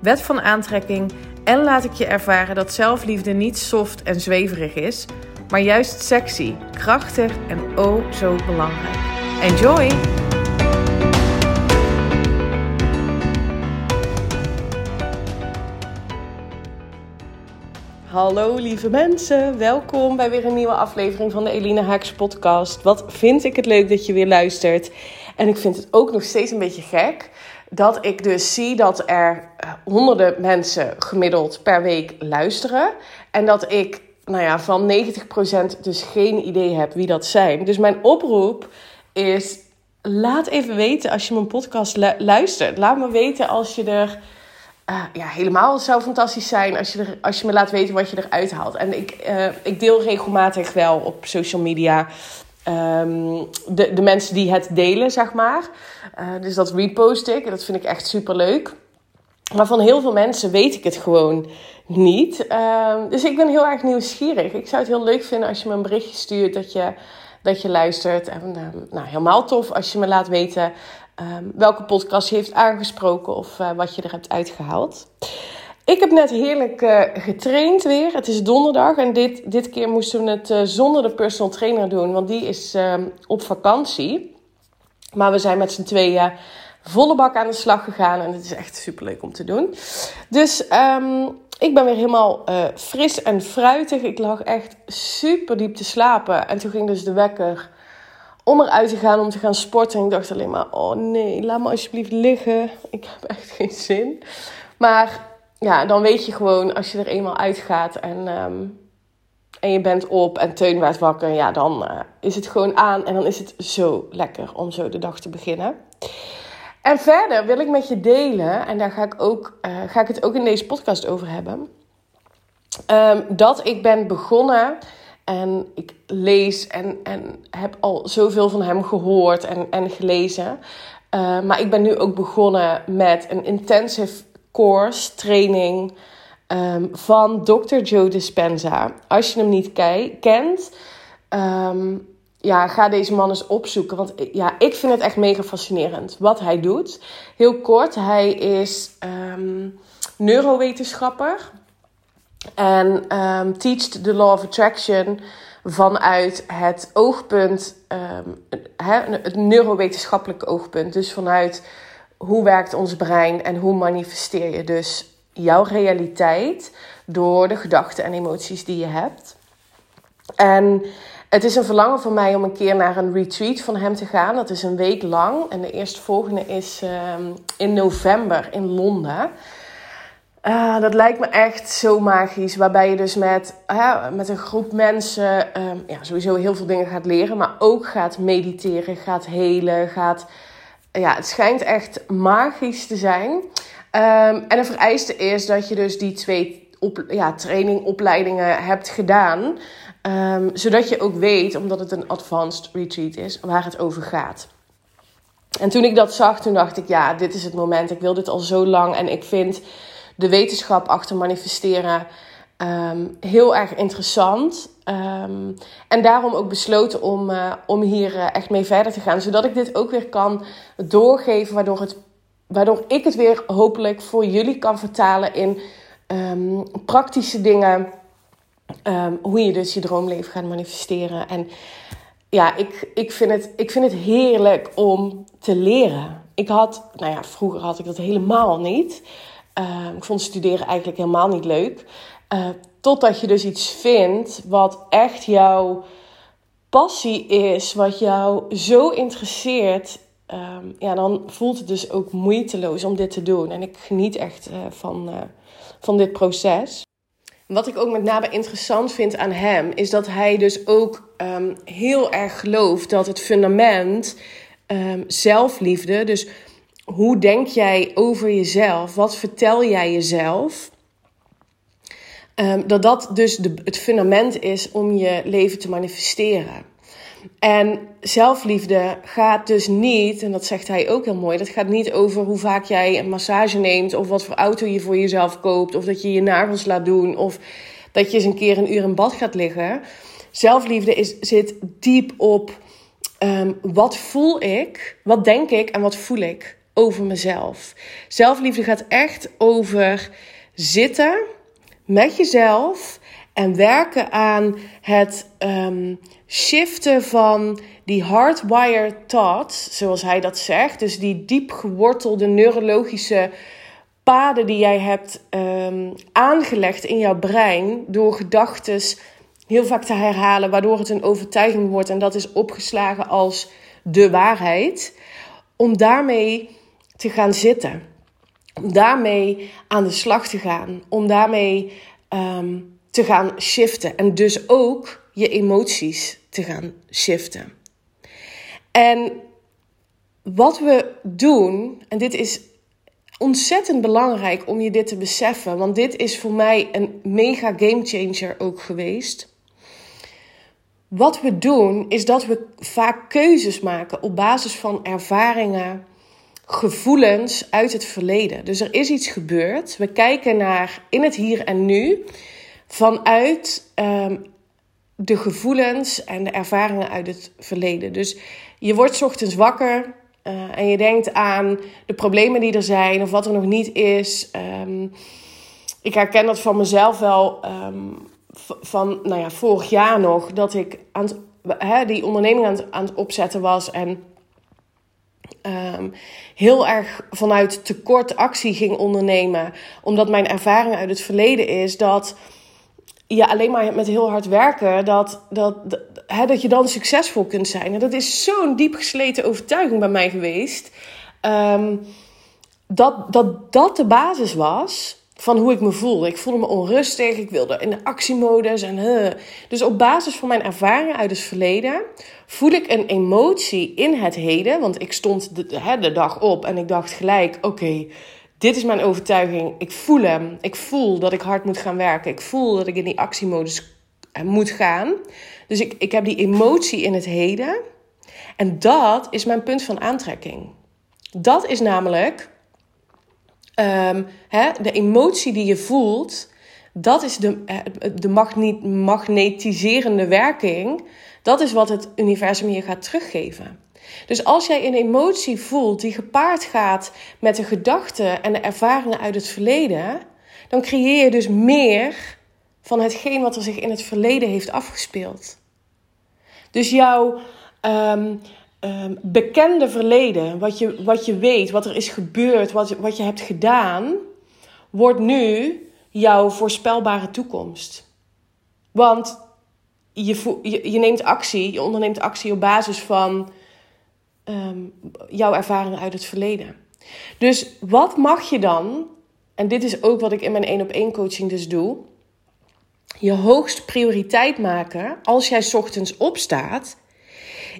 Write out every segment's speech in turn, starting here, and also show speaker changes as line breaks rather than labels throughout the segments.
wet van aantrekking en laat ik je ervaren dat zelfliefde niet soft en zweverig is, maar juist sexy, krachtig en oh zo belangrijk. Enjoy! Hallo lieve mensen, welkom bij weer een nieuwe aflevering van de Eline Haaks podcast. Wat vind ik het leuk dat je weer luistert. En ik vind het ook nog steeds een beetje gek dat ik dus zie dat er eh, honderden mensen gemiddeld per week luisteren. En dat ik nou ja, van 90% dus geen idee heb wie dat zijn. Dus mijn oproep is: laat even weten als je mijn podcast luistert. Laat me weten als je er. Uh, ja, helemaal zou fantastisch zijn als je, er, als je me laat weten wat je eruit haalt. En ik, uh, ik deel regelmatig wel op social media um, de, de mensen die het delen, zeg maar. Uh, dus dat repost ik en dat vind ik echt super leuk. Maar van heel veel mensen weet ik het gewoon niet. Uh, dus ik ben heel erg nieuwsgierig. Ik zou het heel leuk vinden als je me een berichtje stuurt dat je, dat je luistert. En uh, nou, helemaal tof als je me laat weten um, welke podcast je heeft aangesproken of uh, wat je er hebt uitgehaald. Ik heb net heerlijk uh, getraind weer. Het is donderdag en dit, dit keer moesten we het uh, zonder de personal trainer doen, want die is uh, op vakantie. Maar we zijn met z'n tweeën volle bak aan de slag gegaan en het is echt super leuk om te doen. Dus um, ik ben weer helemaal fris en fruitig. Ik lag echt super diep te slapen en toen ging dus de wekker om eruit te gaan om te gaan sporten. En ik dacht alleen maar, oh nee, laat me alsjeblieft liggen. Ik heb echt geen zin. Maar ja, dan weet je gewoon als je er eenmaal uitgaat en, um, en je bent op en Teun werd wakker, ja, dan uh, is het gewoon aan en dan is het zo lekker om zo de dag te beginnen. En verder wil ik met je delen, en daar ga ik, ook, uh, ga ik het ook in deze podcast over hebben, um, dat ik ben begonnen en ik lees en, en heb al zoveel van hem gehoord en, en gelezen. Uh, maar ik ben nu ook begonnen met een intensive course, training um, van Dr. Joe Dispenza. Als je hem niet kent, um, ja, ga deze man eens opzoeken. Want ja, ik vind het echt mega fascinerend wat hij doet. Heel kort, hij is um, neurowetenschapper. En teacht the law of attraction vanuit het oogpunt, het neurowetenschappelijke oogpunt. Dus vanuit hoe werkt ons brein en hoe manifesteer je dus jouw realiteit door de gedachten en emoties die je hebt. En het is een verlangen voor mij om een keer naar een retreat van hem te gaan. Dat is een week lang. En de eerstvolgende is um, in november in Londen. Uh, dat lijkt me echt zo magisch. Waarbij je dus met, met een groep mensen um, ja, sowieso heel veel dingen gaat leren. Maar ook gaat mediteren, gaat helen, gaat ja, het schijnt echt magisch te zijn. Um, en een vereiste is dat je dus die twee op, ja, trainingopleidingen hebt gedaan. Um, zodat je ook weet, omdat het een advanced retreat is, waar het over gaat. En toen ik dat zag, toen dacht ik, ja, dit is het moment. Ik wil dit al zo lang. En ik vind de wetenschap achter manifesteren um, heel erg interessant. Um, en daarom ook besloten om, uh, om hier uh, echt mee verder te gaan. Zodat ik dit ook weer kan doorgeven. Waardoor, het, waardoor ik het weer hopelijk voor jullie kan vertalen in um, praktische dingen. hoe je dus je droomleven gaat manifesteren. En ja, ik, ik, vind het, ik vind het heerlijk om te leren. Ik had, nou ja, vroeger had ik dat helemaal niet. ik vond studeren eigenlijk helemaal niet leuk. Uh, totdat je dus iets vindt wat echt jouw passie is, wat jou zo interesseert. Um, ja, dan voelt het dus ook moeiteloos om dit te doen. En ik geniet echt uh, van, uh, van dit proces. Wat ik ook met name interessant vind aan hem, is dat hij dus ook um, heel erg gelooft dat het fundament um, zelfliefde, dus hoe denk jij over jezelf, wat vertel jij jezelf, Um, dat dat dus de, het fundament is om je leven te manifesteren. En zelfliefde gaat dus niet, en dat zegt hij ook heel mooi, dat gaat niet over hoe vaak jij een massage neemt, of wat voor auto je voor jezelf koopt, of dat je je nagels laat doen, of dat je eens een keer een uur in bad gaat liggen. Zelfliefde is, zit diep op um, wat voel ik, wat denk ik en wat voel ik over mezelf. Zelfliefde gaat echt over zitten met jezelf en werken aan het um, shiften van die hardwired thoughts, zoals hij dat zegt. Dus die diep gewortelde neurologische paden die jij hebt um, aangelegd in jouw brein door gedachten heel vaak te herhalen, waardoor het een overtuiging wordt en dat is opgeslagen als de waarheid. Om daarmee te gaan zitten. Om daarmee aan de slag te gaan. Om daarmee um, te gaan shiften. En dus ook je emoties te gaan shiften. En wat we doen, en dit is ontzettend belangrijk om je dit te beseffen, want dit is voor mij een mega game changer ook geweest. Wat we doen is dat we vaak keuzes maken op basis van ervaringen, gevoelens uit het verleden. Dus er is iets gebeurd. We kijken naar in het hier en nu vanuit um, de gevoelens en de ervaringen uit het verleden. Dus je wordt ochtends wakker uh, en je denkt aan de problemen die er zijn of wat er nog niet is. Um, ik herken dat van mezelf wel. Um, van nou ja, vorig jaar nog, dat ik aan die onderneming aan het, aan het opzetten was en um, heel erg vanuit tekort actie ging ondernemen. Omdat mijn ervaring uit het verleden is dat je alleen maar met heel hard werken, dat, dat, dat, dat je dan succesvol kunt zijn. En dat is zo'n diep gesleten overtuiging bij mij geweest. Um, dat, dat dat de basis was van hoe ik me voel. Ik voelde me onrustig, ik wilde in de actiemodus. Dus op basis van mijn ervaringen uit het verleden voel ik een emotie in het heden. Want ik stond de, de dag op en ik dacht gelijk: oké, dit is mijn overtuiging. Ik voel hem. Ik voel dat ik hard moet gaan werken. Ik voel dat ik in die actiemodus eh, moet gaan. Dus ik, ik heb die emotie in het heden. En dat is mijn punt van aantrekking. Dat is namelijk um, hè, de emotie die je voelt, dat is de, eh, de magnetiserende werking. Dat is wat het universum je gaat teruggeven. Dus als jij een emotie voelt die gepaard gaat met de gedachten en de ervaringen uit het verleden, dan creëer je dus meer van hetgeen wat er zich in het verleden heeft afgespeeld. Dus jouw um, um, bekende verleden, wat je, wat je weet, wat er is gebeurd, wat, wat je hebt gedaan, wordt nu jouw voorspelbare toekomst. Want je, je, je neemt actie, je onderneemt actie op basis van um, jouw ervaringen uit het verleden. Dus wat mag je dan, en dit is ook wat ik in mijn één op één coaching dus doe, je hoogst prioriteit maken als jij ochtends opstaat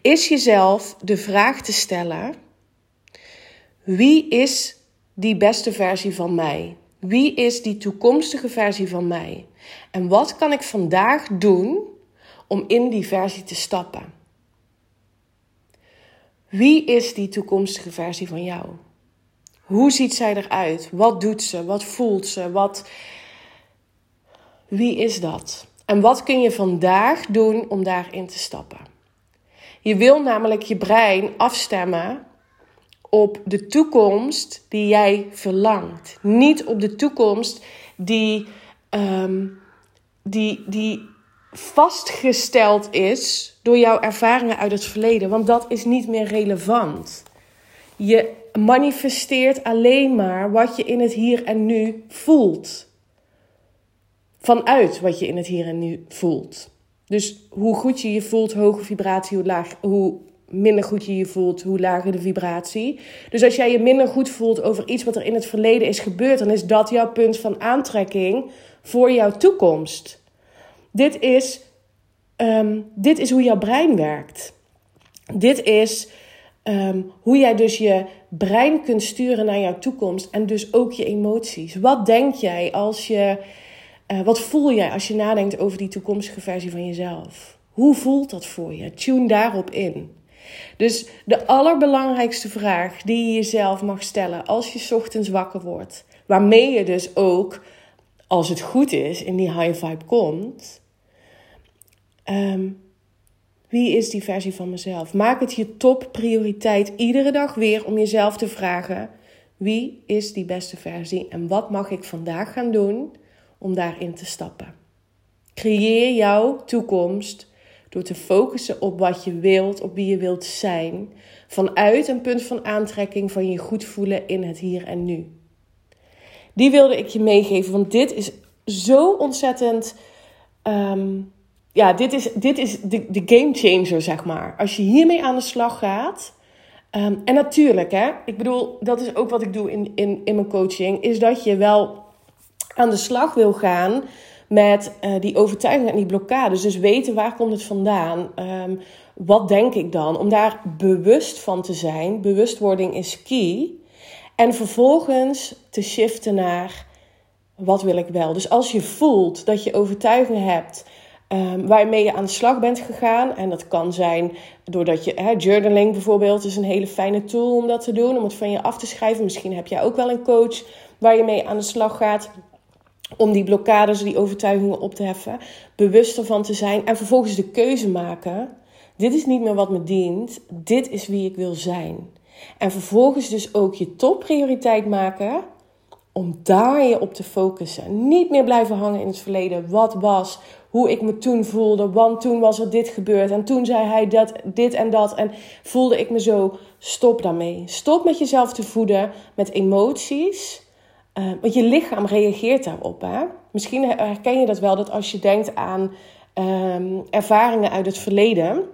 is jezelf de vraag te stellen: wie is die beste versie van mij? Wie is die toekomstige versie van mij? En wat kan ik vandaag doen om in die versie te stappen? Wie is die toekomstige versie van jou? Hoe ziet zij eruit? Wat doet ze? Wat voelt ze? Wat... Wie is dat? En wat kun je vandaag doen om daarin te stappen? Je wil namelijk je brein afstemmen op de toekomst die jij verlangt. Niet op de toekomst die, um, die, die vastgesteld is door jouw ervaringen uit het verleden. Want dat is niet meer relevant. Je manifesteert alleen maar wat je in het hier en nu voelt. Vanuit wat je in het hier en nu voelt. Dus hoe goed je je voelt, hoge vibratie, hoe, laag, hoe minder goed je je voelt, hoe lager de vibratie. Dus als jij je minder goed voelt over iets wat er in het verleden is gebeurd, dan is dat jouw punt van aantrekking voor jouw toekomst. Dit is, um, dit is hoe jouw brein werkt. Dit is um, hoe jij dus je brein kunt sturen naar jouw toekomst en dus ook je emoties. Wat denk jij als je Uh, wat voel jij als je nadenkt over die toekomstige versie van jezelf? Hoe voelt dat voor je? Tune daarop in. Dus de allerbelangrijkste vraag die je jezelf mag stellen als je ochtends wakker wordt, waarmee je dus ook, als het goed is, in die high vibe komt. Um, wie is die versie van mezelf? Maak het je topprioriteit iedere dag weer om jezelf te vragen: wie is die beste versie en wat mag ik vandaag gaan doen om daarin te stappen? Creëer jouw toekomst door te focussen op wat je wilt, op wie je wilt zijn, vanuit een punt van aantrekking van je goed voelen in het hier en nu. Die wilde ik je meegeven, want dit is zo ontzettend. Ehm, ja, dit is, dit is de, de game changer, zeg maar. Als je hiermee aan de slag gaat. Ehm, en natuurlijk, hè, ik bedoel, dat is ook wat ik doe in, in, in mijn coaching, is dat je wel aan de slag wil gaan met uh, die overtuiging en die blokkades. Dus weten waar komt het vandaan? Um, wat denk ik dan? Om daar bewust van te zijn. Bewustwording is key. En vervolgens te shiften naar wat wil ik wel. Dus als je voelt dat je overtuiging hebt um, waarmee je aan de slag bent gegaan. En dat kan zijn doordat je, hè, journaling bijvoorbeeld, is een hele fijne tool om dat te doen, om het van je af te schrijven. Misschien heb jij ook wel een coach waar je mee aan de slag gaat. Om die blokkades, die overtuigingen op te heffen, bewust ervan te zijn en vervolgens de keuze maken. Dit is niet meer wat me dient, dit is wie ik wil zijn. En vervolgens dus ook je topprioriteit maken om daar je op te focussen. Niet meer blijven hangen in het verleden. Wat was, hoe ik me toen voelde, want toen was er dit gebeurd en toen zei hij dat, dit en dat en voelde ik me zo. Stop daarmee. Stop met jezelf te voeden met emoties. Uh, want je lichaam reageert daarop. Hè? Misschien herken je dat wel, dat als je denkt aan um, ervaringen uit het verleden.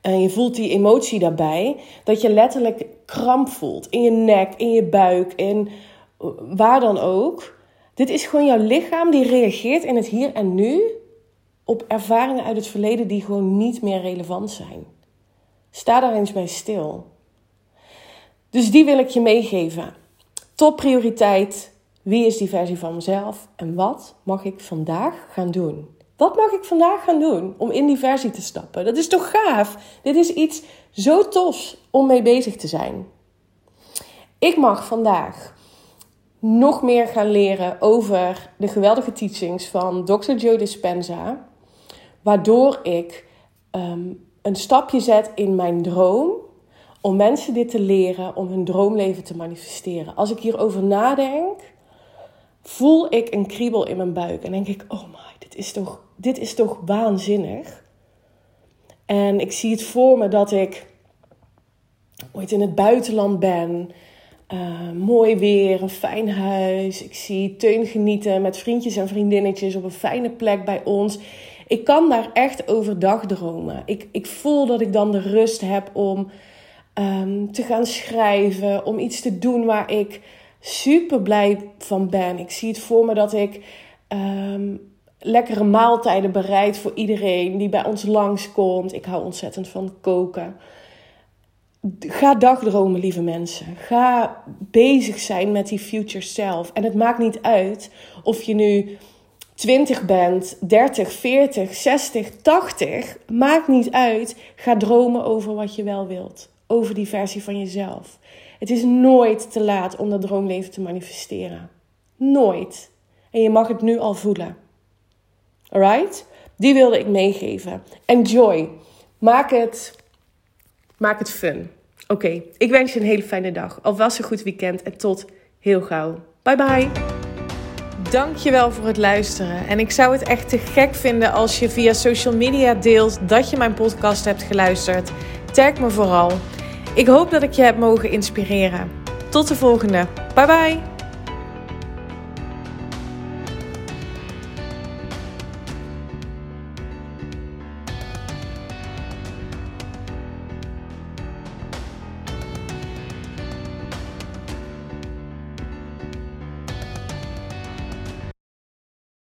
En je voelt die emotie daarbij, dat je letterlijk kramp voelt in je nek, in je buik, in waar dan ook. Dit is gewoon jouw lichaam die reageert in het hier en nu op ervaringen uit het verleden die gewoon niet meer relevant zijn. Sta daar eens bij stil. Dus die wil ik je meegeven. Top prioriteit. Wie is die versie van mezelf? En wat mag ik vandaag gaan doen? Wat mag ik vandaag gaan doen om in die versie te stappen? Dat is toch gaaf? Dit is iets zo tofs om mee bezig te zijn. Ik mag vandaag nog meer gaan leren over de geweldige teachings van Dr. Joe Dispenza. Waardoor ik ehm, een stapje zet in mijn droom om mensen dit te leren, om hun droomleven te manifesteren. Als ik hierover nadenk, voel ik een kriebel in mijn buik en denk ik: oh my, dit is toch, dit is toch waanzinnig. En ik zie het voor me dat ik ooit in het buitenland ben uh, mooi weer, een fijn huis. Ik zie Teun genieten met vriendjes en vriendinnetjes op een fijne plek bij ons. Ik kan daar echt overdag dromen. Ik, ik voel dat ik dan de rust heb om um, te gaan schrijven, om iets te doen waar ik super blij van ben. Ik zie het voor me dat ik um, lekkere maaltijden bereid voor iedereen die bij ons langskomt. Ik hou ontzettend van koken. Ga dagdromen, lieve mensen. Ga bezig zijn met die future self. En het maakt niet uit of je nu 20 bent, 30, 40, 60, 80. Maakt niet uit. Ga dromen over wat je wel wilt. Over die versie van jezelf. Het is nooit te laat om dat droomleven te manifesteren. Nooit. En je mag het nu al voelen. Alright? Die wilde ik meegeven. Enjoy. Maak het Maak het fun. Oké, ik wens je een hele fijne dag. Alvast een goed weekend en tot heel gauw. Bye bye. Dankjewel voor het luisteren. En ik zou het echt te gek vinden als je via social media deelt dat je mijn podcast hebt geluisterd. Tag me vooral. Ik hoop dat ik je heb mogen inspireren. Tot de volgende. Bye bye.